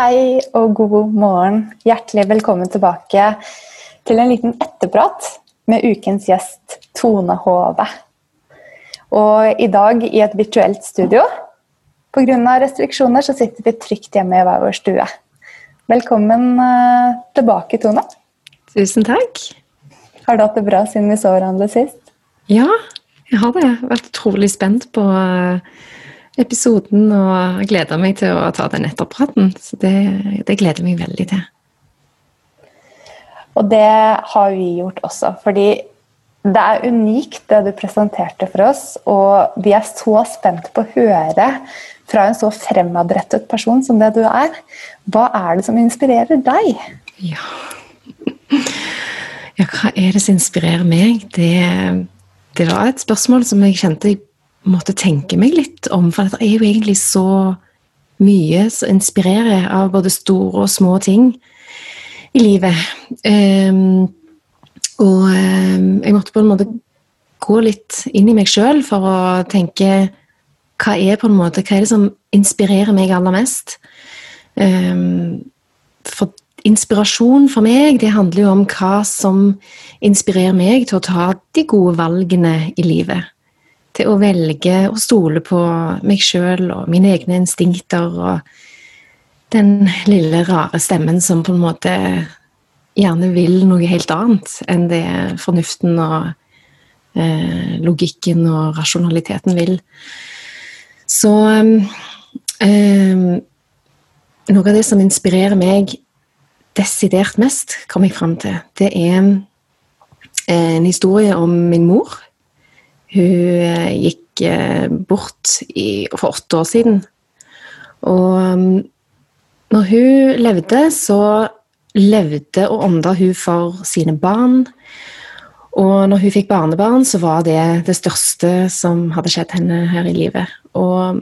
Hei og god morgen. Hjertelig velkommen tilbake til en liten etterprat med ukens gjest Tone Hove. Og i dag i et virtuelt studio. Pga. restriksjoner så sitter vi trygt hjemme i hver vår stue. Velkommen eh, tilbake, Tone. Tusen takk. Har du hatt det bra siden vi så hverandre sist? Ja, jeg har det. Jeg har vært utrolig spent på uh, episoden og gleder meg til å ta den etterpraten. Så det, det gleder jeg meg veldig til. Og det har vi gjort også, fordi det er unikt det du presenterte for oss, og vi er så spent på å høre fra en så fremadrettet person som det du er. Hva er det som inspirerer deg? Ja, ja hva er det som inspirerer meg? Det, det var et spørsmål som jeg kjente jeg måtte tenke meg litt om. For det er jo egentlig så mye som inspirerer av både store og små ting i livet. Um, og um, jeg måtte på en måte gå litt inn i meg sjøl for å tenke hva er på en måte, hva er det som inspirerer meg aller mest? Um, for inspirasjon for meg, det handler jo om hva som inspirerer meg til å ta de gode valgene i livet til å velge å stole på meg sjøl og mine egne instinkter og den lille, rare stemmen som på en måte gjerne vil noe helt annet enn det fornuften og eh, logikken og rasjonaliteten vil. Så eh, Noe av det som inspirerer meg desidert mest, kom jeg fram til, det er en historie om min mor hun eh, gikk eh, bort i, for åtte år siden. Og um, når hun levde, så levde og ånda hun for sine barn. Og når hun fikk barnebarn, så var det det største som hadde skjedd henne her i livet. Og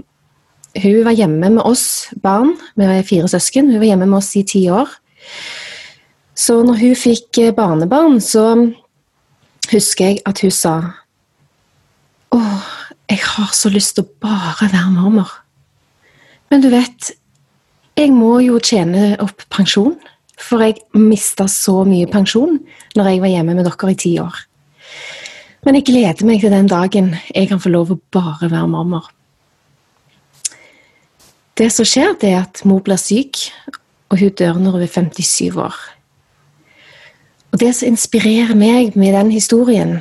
hun var hjemme med oss barn, vi var fire søsken. Hun var hjemme med oss i ti år. Så når hun fikk barnebarn, så husker jeg at hun sa Å, jeg har så lyst til å bare være mormor. Men du vet, jeg må jo tjene opp pensjon. For jeg mista så mye pensjon når jeg var hjemme med dere i ti år. Men jeg gleder meg til den dagen jeg kan få lov å bare være mormor. Det som skjer, det er at mor blir syk, og hun dør når hun er 57 år. Og det som inspirerer meg med den historien,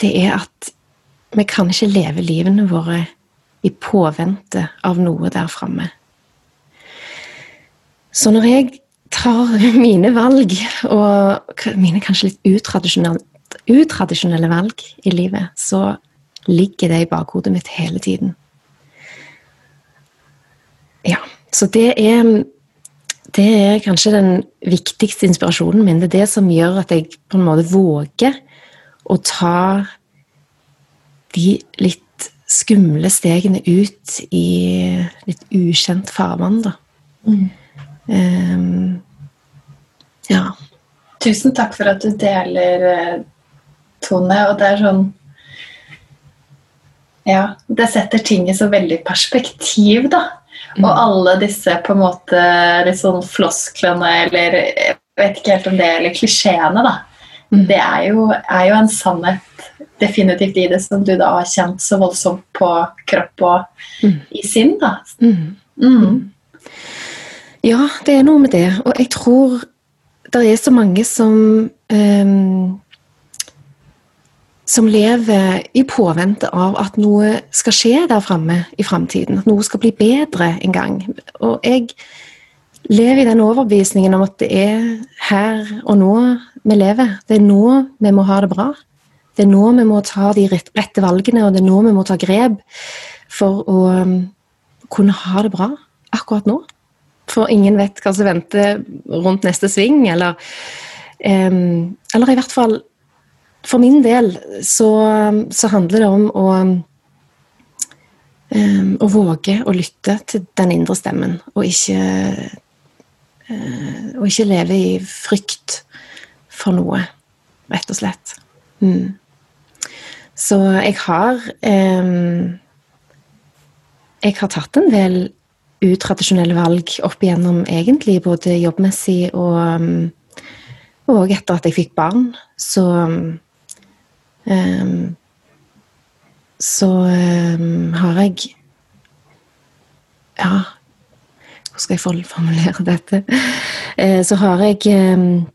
det er at vi kan ikke leve livene våre i påvente av noe der framme. Så når jeg tar mine valg, og mine kanskje litt utradisjonelle, valg i livet, så ligger det i bakhodet mitt hele tiden. Ja, så det er det er kanskje den viktigste inspirasjonen min. Det er det som gjør at jeg på en måte våger å ta de litt skumle stegene ut i litt ukjent farvann, da. Mm. Um, ja. Tusen takk for at du deler, eh, Tone. Og det er sånn Ja, det setter ting i så veldig perspektiv, da. Mm. Og alle disse på en måte litt sånn flosklene, eller jeg vet ikke helt om det, eller klisjeene, da. Mm. Det er jo, er jo, en sannhet definitivt i det som du da har kjent så voldsomt på kropp og mm. i sinn, da. Mm. Mm. Ja, det er noe med det. Og jeg tror det er så mange som um, som lever i påvente av at noe skal skje der framme i framtiden. At noe skal bli bedre en gang. Og jeg lever i den overbevisningen om at det er her og nå vi lever. Det er nå vi må ha det bra. Det er nå vi må ta de rette valgene, og det er nå vi må ta grep for å um, kunne ha det bra akkurat nå. For ingen vet hva som venter rundt neste sving, eller, um, eller i hvert fall for min del så, så handler det om å, um, å våge å lytte til den indre stemmen, og ikke, uh, og ikke leve i frykt for noe, rett og slett. Mm. Så jeg har eh, Jeg har tatt en del utradisjonelle valg opp igjennom, egentlig, både jobbmessig og og etter at jeg fikk barn, så um, Så um, har jeg Ja, hvordan skal jeg formulere dette? Uh, så har jeg um,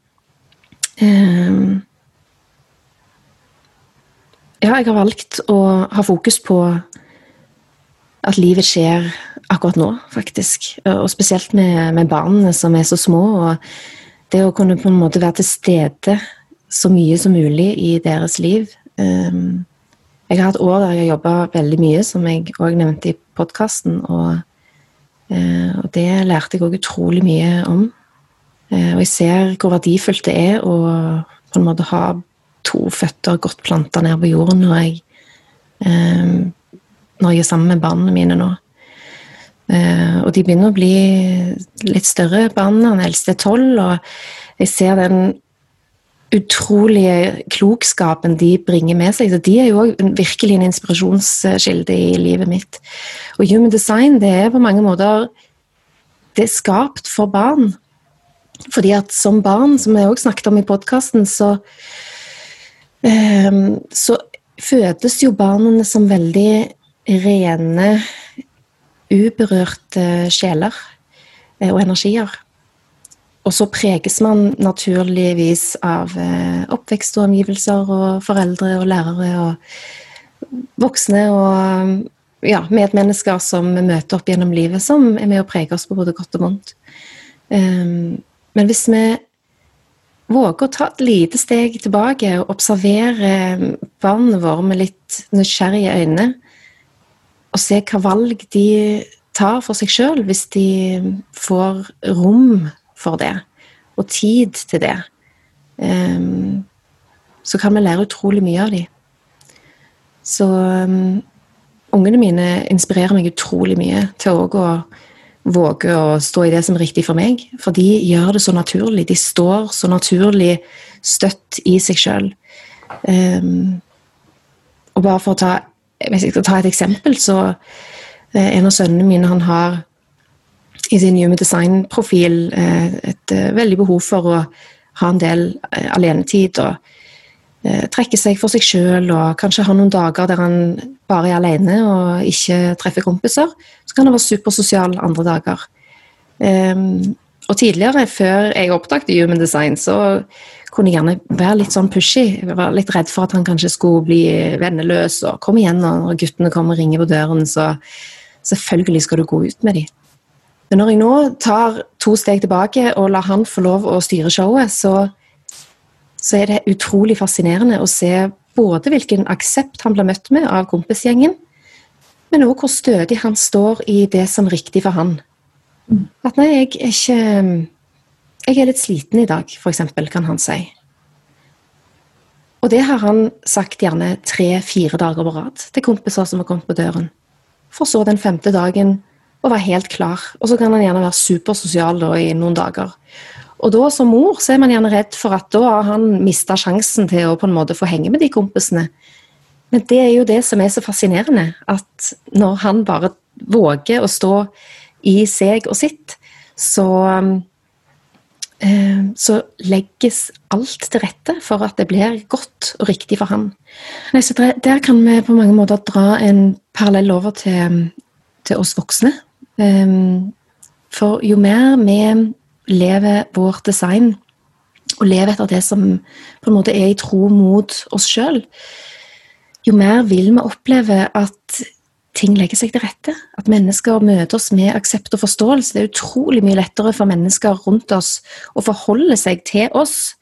Ja, jeg har valgt å ha fokus på at livet skjer akkurat nå, faktisk. Og spesielt med, med barna som er så små. og det å kunne på en måte være til stede så mye som mulig i deres liv. Um, jeg har hatt år der jeg har jobba veldig mye, som jeg òg nevnte i podkasten. Og, uh, og, det lærte jeg òg utrolig mye om. Eh, og jeg ser hvor verdifullt det er å på en måte ha to føtter godt planta ned på jorden når jeg, ehm, når jeg er sammen med barna mine nå. Eh, og de begynner å bli litt større, barna. Den eldste er tolv. Og jeg ser den utrolige klokskapen de bringer med seg. Så de er jo òg virkelig en inspirasjonskilde i livet mitt. Og human design det er på mange måter det er skapt for barn. Fordi at som barn, som jeg òg snakket om i podkasten, så um, så fødes jo barna som veldig rene uberørte sjeler eh, og energier. Og så preges man naturligvis av eh, oppvekst og omgivelser og foreldre og lærere og voksne og ja, medmennesker som vi møter opp gjennom livet, som er med å prege oss på både godt og vondt. Ehm, men hvis vi våger å ta et lite steg tilbake og observere barna våre med litt nysgjerrige øyne, og se hva valg de tar for seg sjøl, hvis de får rom for det. og tid til det, um, så kan vi lære utrolig mye av dem. Så um, ungene mine inspirerer meg utrolig mye til å våge å stå i det som er riktig for meg. For de gjør det så naturlig. De står så naturlig støtt i seg sjøl. Um, og bare for å ta, hvis jeg skal ta et eksempel, så uh, En av sønnene mine han har i sin Human Design-profil uh, et uh, veldig behov for å ha en del alenetid. og Eh, trekke seg for seg sjøl og kanskje ha noen dager der han bare er alene og ikke treffer kompiser. Så kan han være supersosial andre dager. Um, og tidligere, før jeg oppdaget Human Design, så kunne jeg gjerne være litt sånn pushy. Jeg var litt redd for at han kanskje skulle bli venneløs og komme igjen når guttene kommer og ringer på døren. Så selvfølgelig skal du gå ut med dem. Men når jeg nå tar to steg tilbake og lar han få lov å styre showet, så så er det utrolig fascinerende å se både hvilken aksept han blir møtt med av kompisgjengen, men òg hvor stødig han står i det som er riktig for han. At nei, jeg er ikke Jeg er litt sliten i dag, f.eks., kan han si. Og det har han sagt gjerne tre-fire dager på rad til kompiser som har kommet på døren. For så den femte dagen å være helt klar. Og så kan han gjerne være supersosial i noen dager. Og da som mor så er man gjerne redd for at da har han mista sjansen til å på en måte få henge med de kompisene. Men det er jo det som er så fascinerende, at når han bare våger å stå i seg og sitt, så eh, så legges alt til rette for at det blir godt og riktig for han. Nei, så Der kan vi på mange måter dra en parallell over til, til oss voksne. Eh, for jo mer vi lever vårt design, og lever etter det som på en måte er i tro mot oss sjøl, jo mer vil vi oppleve at ting legger seg til rette. At mennesker møter oss med aksept og forståelse. Det er utrolig mye lettere for mennesker rundt oss å forholde seg til oss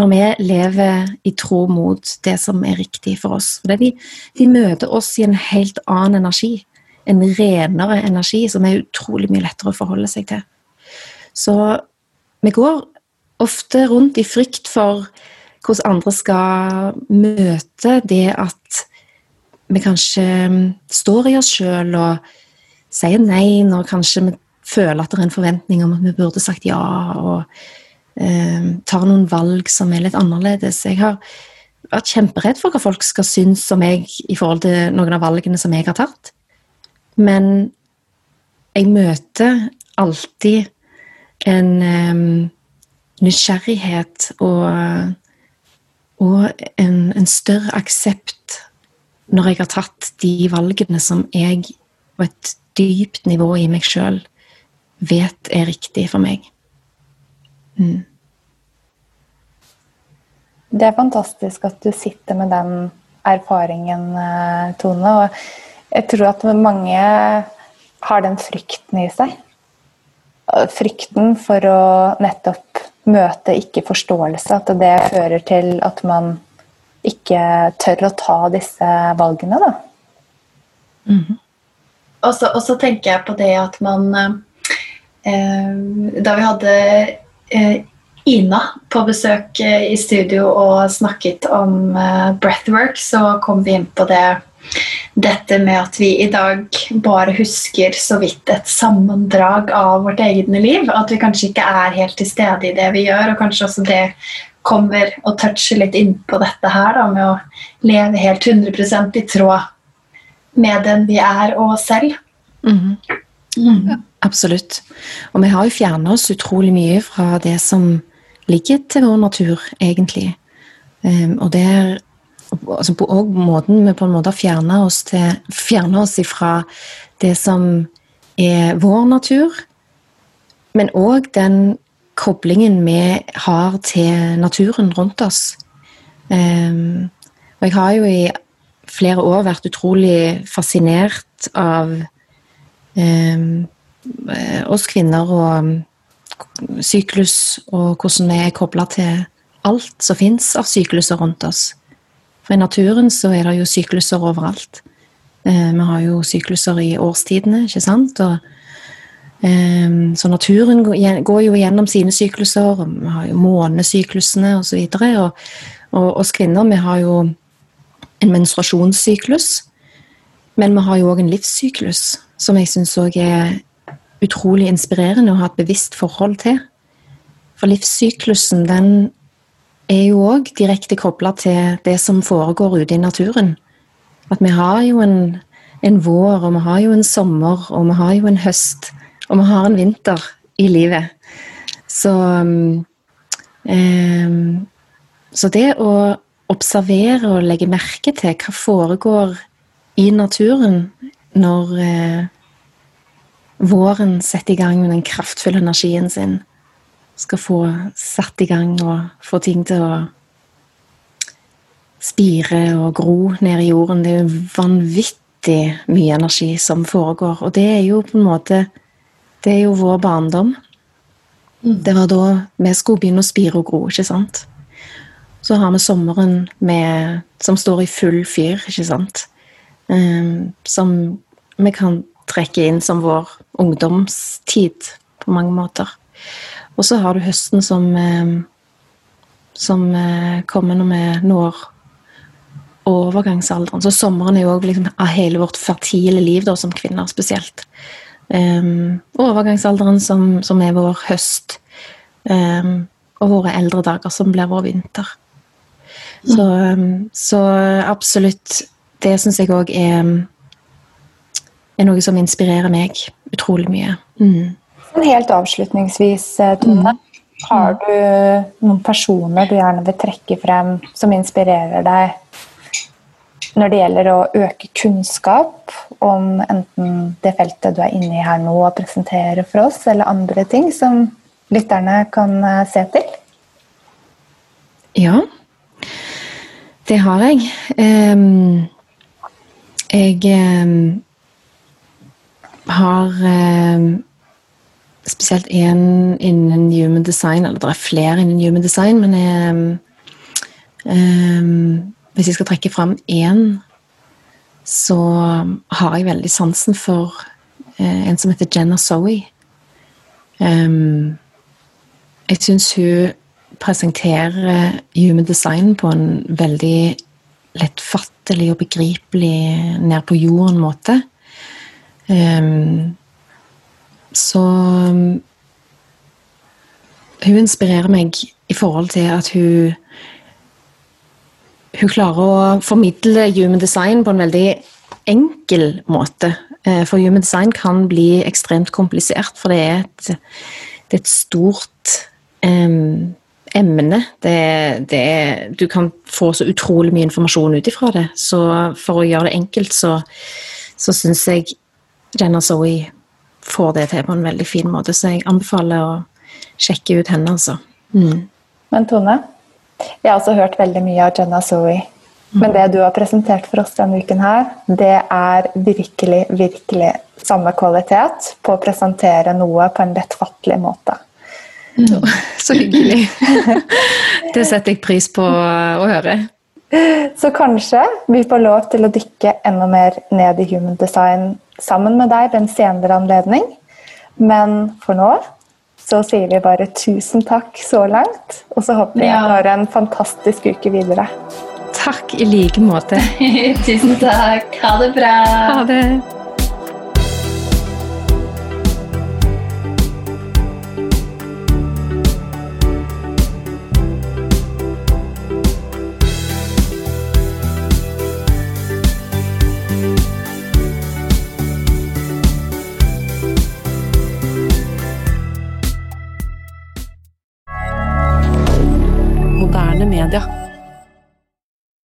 når vi lever i tro mot det som er riktig for oss. De, de, møter oss i en helt annen energi. En renere energi som er utrolig mye lettere å forholde seg til. Så vi går ofte rundt i frykt for hvordan andre skal møte det at vi kanskje står i oss sjøl og sier nei når kanskje vi føler at det er en forventning om at vi burde sagt ja, og eh, tar noen valg som er litt annerledes. Jeg har vært kjemperedd for hva folk skal synes om meg i forhold til noen av valgene som jeg har tatt. Men jeg møter alltid en um, nysgjerrighet og, og en, en, større aksept når jeg har tatt de valgene som jeg på et dypt nivå i meg sjøl vet er riktig for meg. Mm. Det er fantastisk at du sitter med den erfaringen, eh, Tone. Og jeg tror at mange har den frykten i seg frykten for å nettopp møte ikke-forståelse, at det fører til at man ikke tør å ta disse valgene, da. Mm -hmm. Og så tenker jeg på det at man eh, Da vi hadde eh, Ina på besøk eh, i studio og snakket om eh, breathwork, så kom vi inn på det dette med at vi i dag bare husker så vidt et sammendrag av vårt eget liv. At vi kanskje ikke er helt til stede i det vi gjør, og kanskje også det kommer og toucher litt innpå dette her da, med å leve helt 100 i tråd med den vi er og oss selv. Mm. Mm. Ja, absolutt. Og vi har jo fjerna oss utrolig mye fra det som ligger til vår natur, egentlig. Um, og der altså på, og måten vi på en måte fjerna oss, oss ifra det som er vår natur, men òg den koblingen vi har til naturen rundt oss. Um, og jeg har jo i flere år vært utrolig fascinert av um, oss kvinner og syklus, og hvordan vi er kobla til alt som fins av sykluser rundt oss. For i naturen så er det jo sykluser overalt. Eh, vi har jo sykluser i årstidene, ikke sant. Og Um, så naturen går, jo gjennom sine sykluser, og vi har jo månesyklusene osv. Og, og, og oss kvinner vi har jo en menstruasjonssyklus, men vi har jo òg en livssyklus som jeg syns òg er utrolig inspirerende å ha et bevisst forhold til. For livssyklusen, den er jo òg direkte kobla til det som foregår ute i naturen. At vi har jo en, en, vår, og vi har jo en sommer, og vi har jo en høst, og vi har en vinter i livet. Så um, Så det å observere og legge merke til hva foregår i naturen når uh, våren setter i gang med den kraftfulle energien sin, skal få satt i gang og få ting til å spire og gro ned i jorden. Det er jo vanvittig mye energi som foregår. Og det er jo på en måte Det er jo vår barndom. Mm. Det var da vi skulle begynne å spire og gro, ikke sant? Så har vi sommeren med, som står i full fyr, ikke sant? Um, som vi kan trekke inn som vår ungdomstid på mange måter. Og så har du høsten som, um, som uh, kommer når vi når overgangsalderen. Så sommeren er jo òg liksom, av hele vårt fertile liv, da, som kvinner spesielt. Um, overgangsalderen som, som, er vår høst. Um, og våre eldre dager som blir vår vinter. Så, så absolutt Det syns jeg òg er, er noe som inspirerer meg utrolig mye. Mm. Helt avslutningsvis, eh, Tone. Mm. Har du noen personer du gjerne vil trekke frem som inspirerer deg når det gjelder å øke kunnskap om enten det feltet du er inne i her nå og presenterer for oss, eller andre ting som lytterne kan eh, se til? Ja, det har jeg. Jeg har spesielt én innen human design, eller det er flere innen human design, men jeg hvis jeg skal trekke fram én, så har jeg veldig sansen for uh, en som heter Jenna Zoe. Um, jeg syns hun presenterer human design på en veldig lettfattelig og begripelig ned på jorden-måte. Um, så hun inspirerer meg i forhold til at hun hun klarer å formidle human design på en veldig enkel måte. Eh, for human design kan bli ekstremt komplisert, for det er et, det er et stort um, emne. Det, det du kan få så utrolig mye informasjon ut ifra det. Så for å gjøre det enkelt, så, så syns jeg Jenna Zoe får det til på en veldig fin måte. Så jeg anbefaler å sjekke ut henne, altså. Mm. Men Tone, jeg har også hørt veldig mye av Jenna Zoe. Men det du har presentert for oss denne uken, her, det er virkelig, virkelig samme kvalitet på å presentere noe på en lettfattelig måte. No, så hyggelig. Det setter jeg pris på å høre. Så kanskje vi får lov til å dykke enda mer ned i human design sammen med deg ved en senere anledning. Men for nå så sier vi bare tusen takk så langt, og så håper vi ja. du har en fantastisk uke videre. Takk i like måte. tusen takk. Ha det bra. Ha det.